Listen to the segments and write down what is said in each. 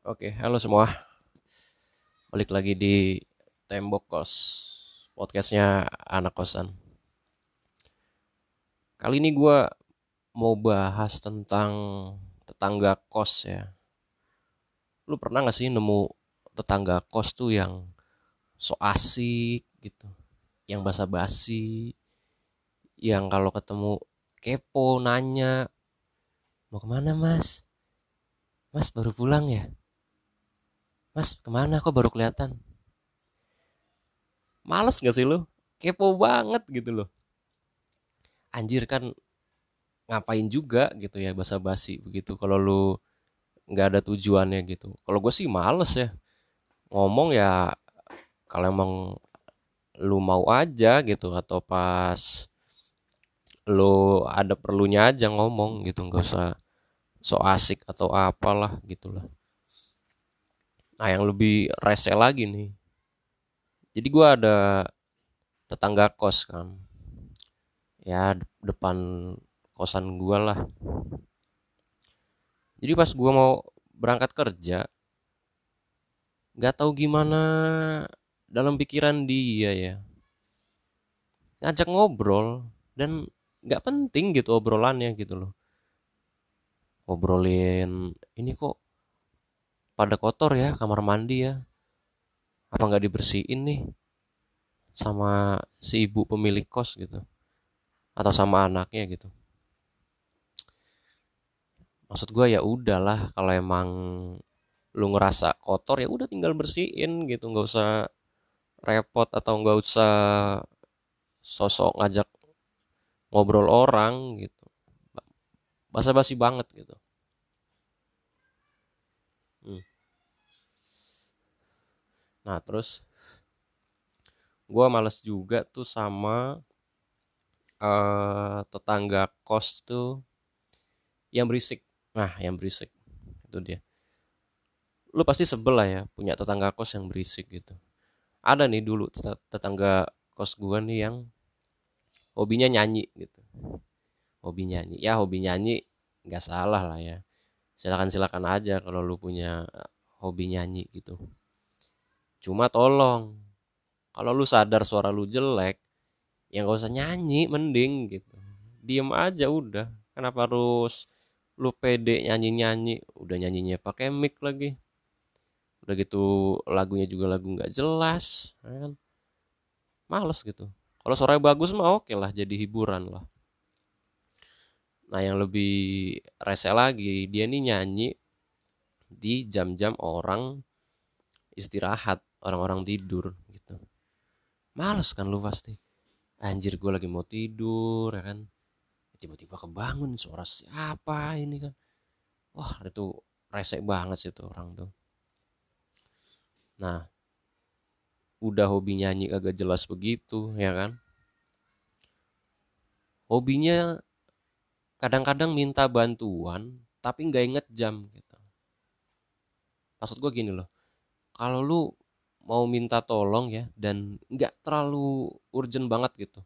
Oke, halo semua. Balik lagi di Tembok Kos, podcastnya anak kosan. Kali ini gue mau bahas tentang tetangga kos ya. Lu pernah gak sih nemu tetangga kos tuh yang so asik gitu, yang basa-basi, yang kalau ketemu kepo nanya, mau ke mana mas? Mas baru pulang ya? Mas ke mana kok baru kelihatan? Males gak sih lu? Kepo banget gitu loh. Anjir kan ngapain juga gitu ya basa-basi begitu kalau lu nggak ada tujuannya gitu. Kalau gue sih males ya ngomong ya kalau emang lu mau aja gitu atau pas lu ada perlunya aja ngomong gitu nggak usah so asik atau apalah gitulah nah yang lebih rese lagi nih. Jadi gue ada tetangga kos kan ya depan kosan gue lah. Jadi pas gue mau berangkat kerja nggak tahu gimana dalam pikiran dia ya. Ngajak ngobrol dan nggak penting gitu obrolannya gitu loh. Ngobrolin ini kok pada kotor ya kamar mandi ya. Apa nggak dibersihin nih? Sama si ibu pemilik kos gitu. Atau sama anaknya gitu. Maksud gue ya udahlah kalau emang lu ngerasa kotor ya udah tinggal bersihin gitu. Nggak usah repot atau nggak usah sosok ngajak ngobrol orang gitu. Basa-basi banget gitu nah terus gue males juga tuh sama uh, tetangga kos tuh yang berisik. Nah yang berisik itu dia. Lu pasti sebel lah ya punya tetangga kos yang berisik gitu. Ada nih dulu tetangga kos gue nih yang hobinya nyanyi gitu. Hobi nyanyi ya hobi nyanyi nggak salah lah ya. Silakan silakan aja kalau lu punya eh, hobi nyanyi gitu cuma tolong kalau lu sadar suara lu jelek ya nggak usah nyanyi mending gitu. Diem aja udah. Kenapa harus lu pede nyanyi nyanyi udah nyanyinya pakai mic lagi. Udah gitu lagunya juga lagu nggak jelas ya kan? Males gitu. Kalau suaranya bagus mah oke lah jadi hiburan lah. Nah yang lebih rese lagi dia nih nyanyi di jam-jam orang istirahat orang-orang tidur gitu. Males kan lu pasti. Anjir gue lagi mau tidur ya kan. Tiba-tiba kebangun suara siapa ini kan? Wah itu rese banget sih tuh orang tuh. Nah udah hobi nyanyi agak jelas begitu ya kan? Hobinya kadang-kadang minta bantuan tapi nggak inget jam gitu. Maksud gue gini loh. Kalau lu mau minta tolong ya dan nggak terlalu urgent banget gitu.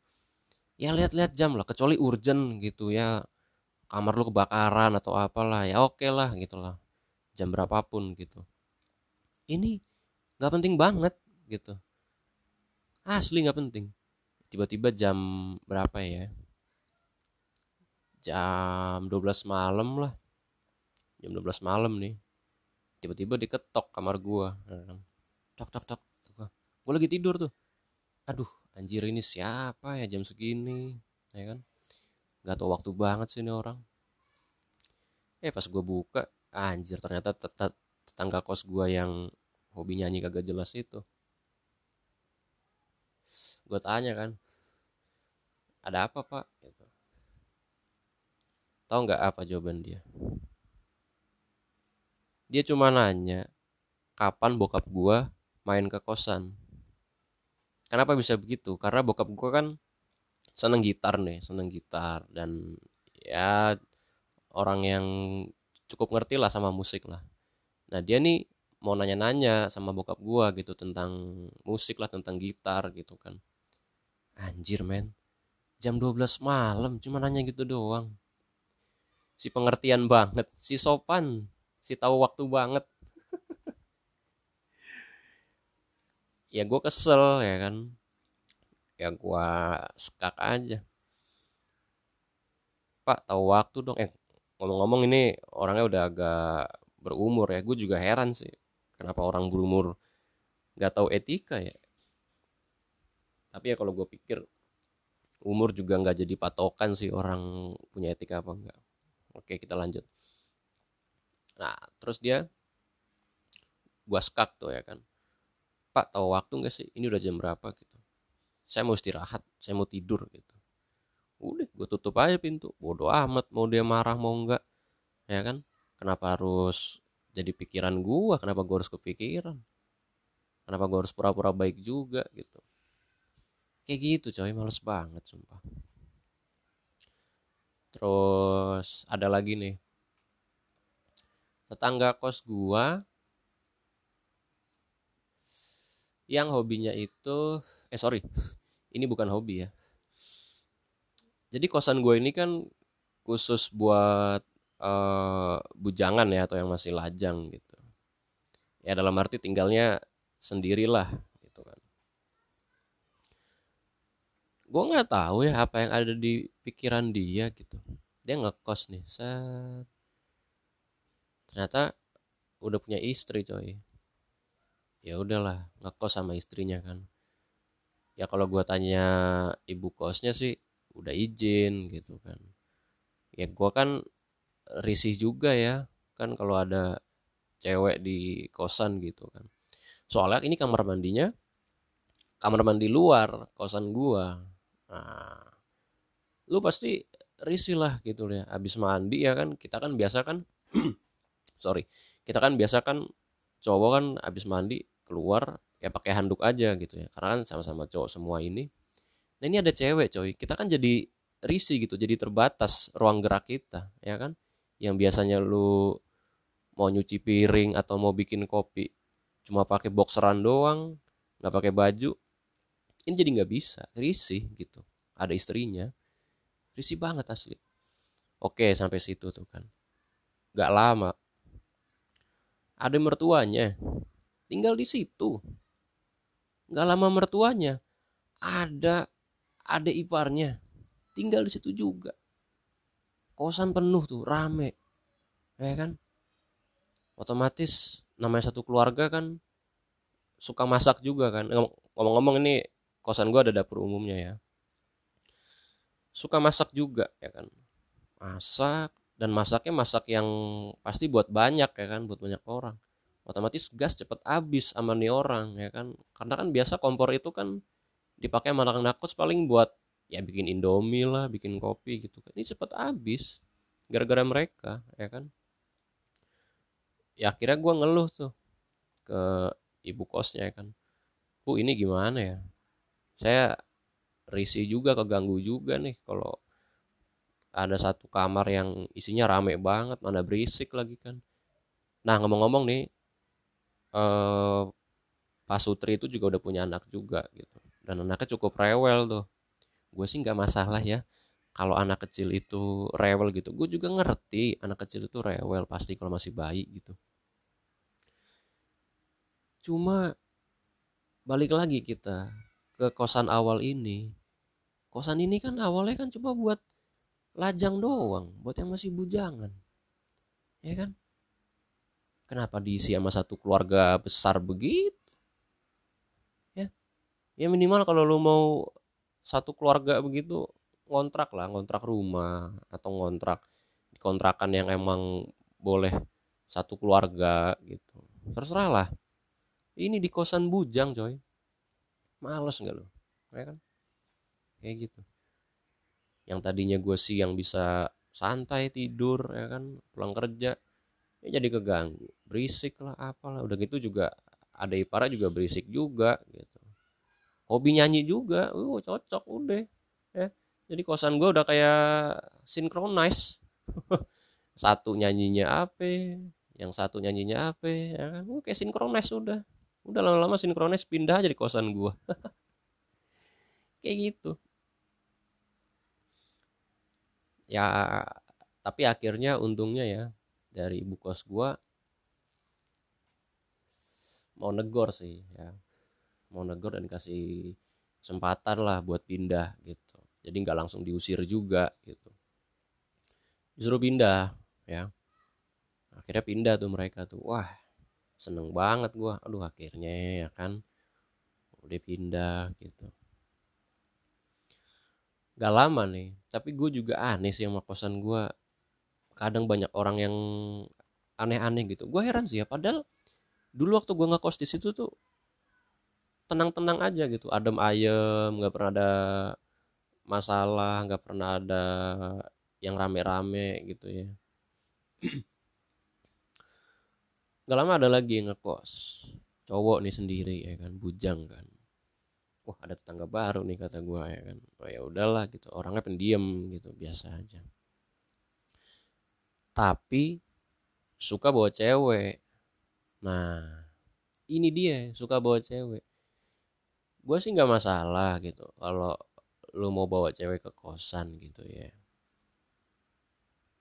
Ya lihat-lihat jam lah kecuali urgent gitu ya. Kamar lu kebakaran atau apalah ya oke okay lah. Gitulah jam berapapun gitu. Ini nggak penting banget gitu. Asli nggak penting. Tiba-tiba jam berapa ya? Jam 12 malam lah. Jam 12 malam nih. Tiba-tiba diketok kamar gua tok tok tok gua lagi tidur tuh. Aduh anjir ini siapa ya jam segini ya kan? Nggak tahu waktu banget sih ini orang. Eh pas gua buka anjir ternyata tetangga kos gua yang hobi nyanyi kagak jelas itu. Gue tanya kan ada apa pak? Gitu. tahu nggak apa jawaban dia? Dia cuma nanya kapan bokap gue main ke kosan. Kenapa bisa begitu? Karena bokap gue kan seneng gitar nih seneng gitar. Dan ya orang yang cukup ngerti lah sama musik lah. Nah dia nih mau nanya-nanya sama bokap gua gitu tentang musik lah tentang gitar gitu kan. Anjir men. Jam 12 malam cuma nanya gitu doang. Si pengertian banget Si sopan Si tahu waktu banget ya gue kesel ya kan. Ya gue skak aja. Pak tahu waktu dong. Eh ngomong-ngomong ini orangnya udah agak berumur ya. Gue juga heran sih kenapa orang berumur nggak tahu etika ya. Tapi ya kalau gue pikir umur juga nggak jadi patokan sih orang punya etika apa enggak oke kita lanjut. Nah terus dia gua skak tuh ya kan pak tahu waktu nggak sih? Ini udah jam berapa gitu. Saya mau istirahat saya mau tidur gitu. Udah gue tutup aja pintu. Bodoh amat mau dia marah mau enggak ya kan? Kenapa harus jadi pikiran gua? Kenapa gua harus kepikiran? Kenapa gua harus pura-pura baik juga gitu? Kayak gitu coy. Males banget sumpah. Terus ada lagi nih. Tetangga kos gua yang hobinya itu eh sorry. Ini bukan hobi ya. Jadi kosan gue ini kan khusus buat uh, bujangan ya atau yang masih lajang gitu. Ya dalam arti tinggalnya sendirilah gitu kan. Gue nggak tahu ya apa yang ada di pikiran dia gitu. Dia ngekos nih set. Ternyata udah punya istri coy ya udahlah ngekos sama istrinya kan. Ya kalau gue tanya ibu kosnya sih udah izin gitu kan. Ya gue kan risih juga ya kan kalau ada cewek di kosan gitu kan. Soalnya ini kamar mandinya kamar mandi luar kosan gua. Nah lu pasti risih lah gitu ya. Habis mandi ya kan kita kan biasa kan sorry kita kan biasa kan cowok kan habis mandi keluar ya pakai handuk aja gitu ya karena kan sama-sama cowok semua ini Nah ini ada cewek coy, kita kan jadi risih gitu, jadi terbatas ruang gerak kita, ya kan? Yang biasanya lu mau nyuci piring atau mau bikin kopi cuma pakai boxeran doang, nggak pakai baju, ini jadi nggak bisa, risih gitu. Ada istrinya, risih banget asli. Oke sampai situ tuh kan, nggak lama. Ada mertuanya, tinggal di situ. Nggak lama mertuanya, ada ada iparnya tinggal di situ juga. Kosan penuh tuh rame ya kan? Otomatis namanya satu keluarga kan suka masak juga kan. Ngomong-ngomong ini kosan gue ada dapur umumnya ya. Suka masak juga ya kan? Masak dan masaknya masak yang pasti buat banyak ya kan? Buat banyak orang otomatis gas cepet habis sama nih orang ya kan? Karena kan biasa kompor itu kan dipakai sama anak nakos paling buat ya bikin indomie lah bikin kopi gitu kan. Ini cepet habis gara-gara mereka ya kan? Ya akhirnya gue ngeluh tuh ke ibu kosnya ya kan. Bu ini gimana ya? Saya risih juga keganggu juga nih kalau ada satu kamar yang isinya rame banget mana berisik lagi kan. Nah ngomong-ngomong nih eh, Pak Sutri itu juga udah punya anak juga gitu. Dan anaknya cukup rewel tuh. Gue sih nggak masalah ya kalau anak kecil itu rewel gitu. Gue juga ngerti anak kecil itu rewel pasti kalau masih bayi gitu. Cuma balik lagi kita ke kosan awal ini. Kosan ini kan awalnya kan cuma buat lajang doang buat yang masih bujangan. Ya kan kenapa diisi sama satu keluarga besar begitu? Ya minimal kalau lu mau satu keluarga begitu ngontrak lah ngontrak rumah atau ngontrak kontrakan yang emang boleh satu keluarga gitu. Terserah lah. Ini di kosan bujang coy. Males nggak lo ya kan? Kayak gitu. Yang tadinya gue sih yang bisa santai tidur ya kan? Pulang kerja ya jadi keganggu berisik lah apalah. Udah gitu juga ada ipara juga berisik juga gitu. Hobi nyanyi juga uh cocok udah ya. Jadi kosan gue udah kayak sinkronize satu nyanyinya apa yang satu nyanyinya apa ya kan? Uh, kayak sinkronize udah. Udah lama-lama sinkronize pindah aja di kosan gue kayak gitu. Ya tapi akhirnya untungnya ya dari ibu kos gue mau negor sih ya. Mau negor dan kasih kesempatan lah buat pindah gitu. Jadi nggak langsung diusir juga gitu. Disuruh pindah ya. Akhirnya pindah tuh mereka tuh. Wah seneng banget gua. Aduh akhirnya ya kan. Udah pindah gitu. Gak lama nih tapi gue juga aneh sih sama kosan gue kadang banyak orang yang aneh-aneh gitu. Gue heran sih ya padahal dulu waktu gue ngekos di situ tuh tenang-tenang aja gitu. Adem ayem nggak pernah ada masalah nggak pernah ada yang rame-rame gitu ya. Nggak lama ada lagi yang ngekos. Cowok nih sendiri ya kan bujang kan. Wah ada tetangga baru nih kata gue ya kan. Oh ya udahlah gitu orangnya pendiam gitu biasa aja. Tapi suka bawa cewek nah. Ini dia suka bawa cewek. Gue sih nggak masalah gitu kalau lu mau bawa cewek ke kosan gitu ya.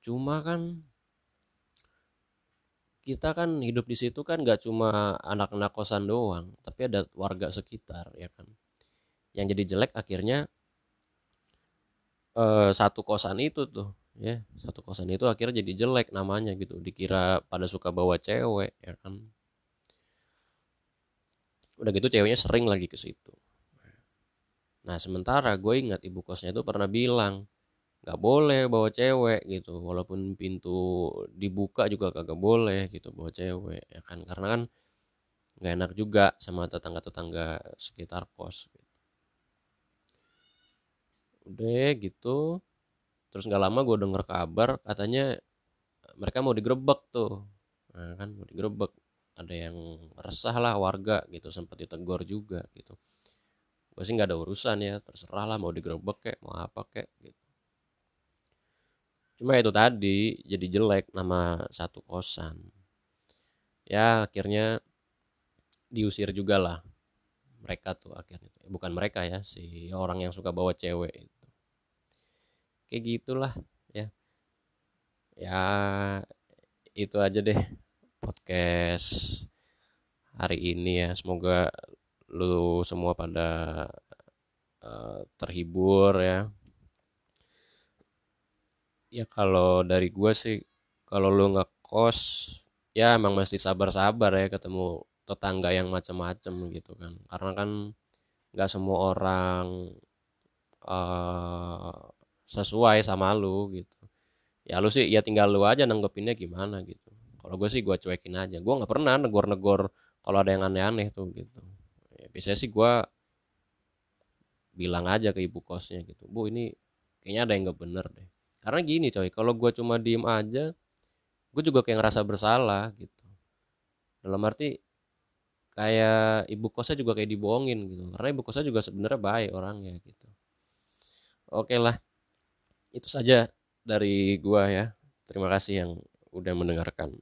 Cuma kan kita kan hidup di situ kan gak cuma anak-anak kosan doang tapi ada warga sekitar ya kan. Yang jadi jelek akhirnya eh, satu kosan itu tuh ya satu kosan itu akhirnya jadi jelek namanya gitu. Dikira pada suka bawa cewek ya kan? Udah gitu ceweknya sering lagi ke situ. Nah sementara gue ingat ibu kosnya itu pernah bilang nggak boleh bawa cewek gitu. Walaupun pintu dibuka juga kagak boleh gitu bawa cewek ya kan? Karena kan nggak enak juga sama tetangga-tetangga sekitar kos gitu. udah gitu terus nggak lama gue denger kabar katanya mereka mau digerebek tuh. Nah, kan mau digerebek. Ada yang resah lah warga gitu sempat ditegur juga gitu. Gue sih nggak ada urusan ya terserah lah mau digerebek kek mau apa kek gitu. Cuma itu tadi jadi jelek nama satu kosan. Ya akhirnya diusir juga lah. Mereka tuh akhirnya. Bukan mereka ya si orang yang suka bawa cewek kayak gitulah ya ya itu aja deh podcast hari ini ya. Semoga lu semua pada uh, terhibur ya. Ya kalau dari gue sih kalau lu ngekos ya emang mesti sabar-sabar ya ketemu tetangga yang macam-macam gitu kan. Karena kan nggak semua orang uh, sesuai sama lu gitu. Ya lu sih ya tinggal lu aja nanggepinnya gimana gitu. Kalau gue sih gue cuekin aja. Gue nggak pernah negor-negor kalau ada yang aneh-aneh tuh gitu. Ya, biasanya sih gue bilang aja ke ibu kosnya gitu. Bu ini kayaknya ada yang nggak bener deh. Karena gini coy kalau gue cuma diem aja gue juga kayak ngerasa bersalah gitu. Dalam arti kayak ibu kosnya juga kayak dibohongin gitu. Karena ibu kosnya juga sebenarnya baik orangnya gitu. Oke lah itu saja dari gua ya. Terima kasih yang udah mendengarkan